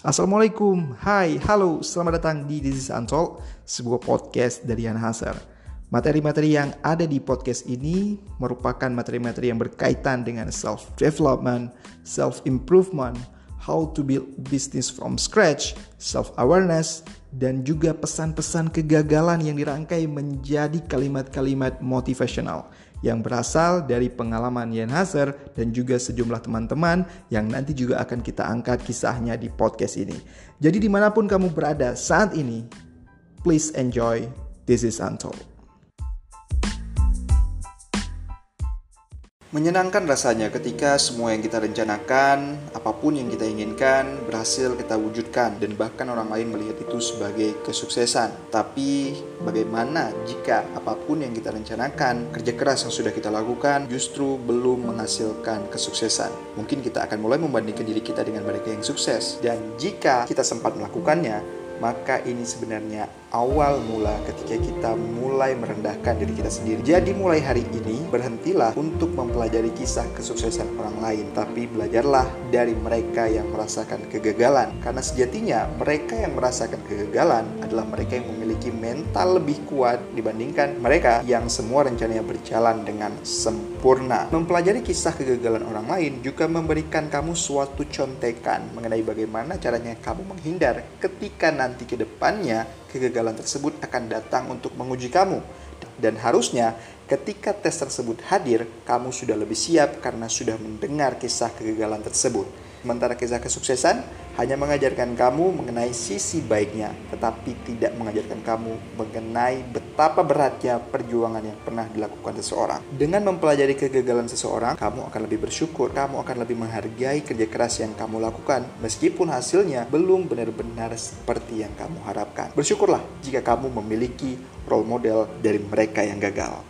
Assalamualaikum, hai, halo, selamat datang di This is Untold, sebuah podcast dari Yan Hasar. Materi-materi yang ada di podcast ini merupakan materi-materi yang berkaitan dengan self-development, self-improvement, how to build business from scratch, self-awareness, dan juga pesan-pesan kegagalan yang dirangkai menjadi kalimat-kalimat motivational yang berasal dari pengalaman Yen Hazer dan juga sejumlah teman-teman yang nanti juga akan kita angkat kisahnya di podcast ini. Jadi di mana pun kamu berada saat ini, please enjoy This is Untold. Menyenangkan rasanya ketika semua yang kita rencanakan, apa pun yang kita inginkan, berhasil kita wujudkan dan bahkan orang lain melihat itu sebagai kesuksesan. Tapi bagaimana jika apa pun yang kita rencanakan, kerja keras yang sudah kita lakukan justru belum menghasilkan kesuksesan? Mungkin kita akan mulai membandingkan diri kita dengan mereka yang sukses. Dan jika kita sempat melakukannya, maka ini sebenarnya awal mula ketika kita mulai merendahkan diri kita sendiri. Jadi mulai hari ini berhentilah untuk mempelajari kisah kesuksesan orang lain, tapi belajarlah dari mereka yang merasakan kegagalan. Karena sejatinya mereka yang merasakan kegagalan adalah mereka yang memiliki mental lebih kuat dibandingkan mereka yang semua rencananya berjalan dengan sempurna. Mempelajari kisah kegagalan orang lain juga memberikan kamu suatu contekan mengenai bagaimana caranya kamu menghindar ketika nanti nanti ke depannya kegagalan tersebut akan datang untuk menguji kamu. Dan harusnya ketika tes tersebut hadir, kamu sudah lebih siap karena sudah mendengar kisah kegagalan tersebut. Sementara kisah kesuksesan hanya mengajarkan kamu mengenai sisi baiknya, tetapi tidak mengajarkan kamu mengenai betapa beratnya perjuangan yang pernah dilakukan seseorang. Dengan mempelajari kegagalan seseorang, kamu akan lebih bersyukur, kamu akan lebih menghargai kerja keras yang kamu lakukan, meskipun hasilnya belum benar-benar seperti yang kamu harapkan. Bersyukurlah jika kamu memiliki role model dari mereka yang gagal.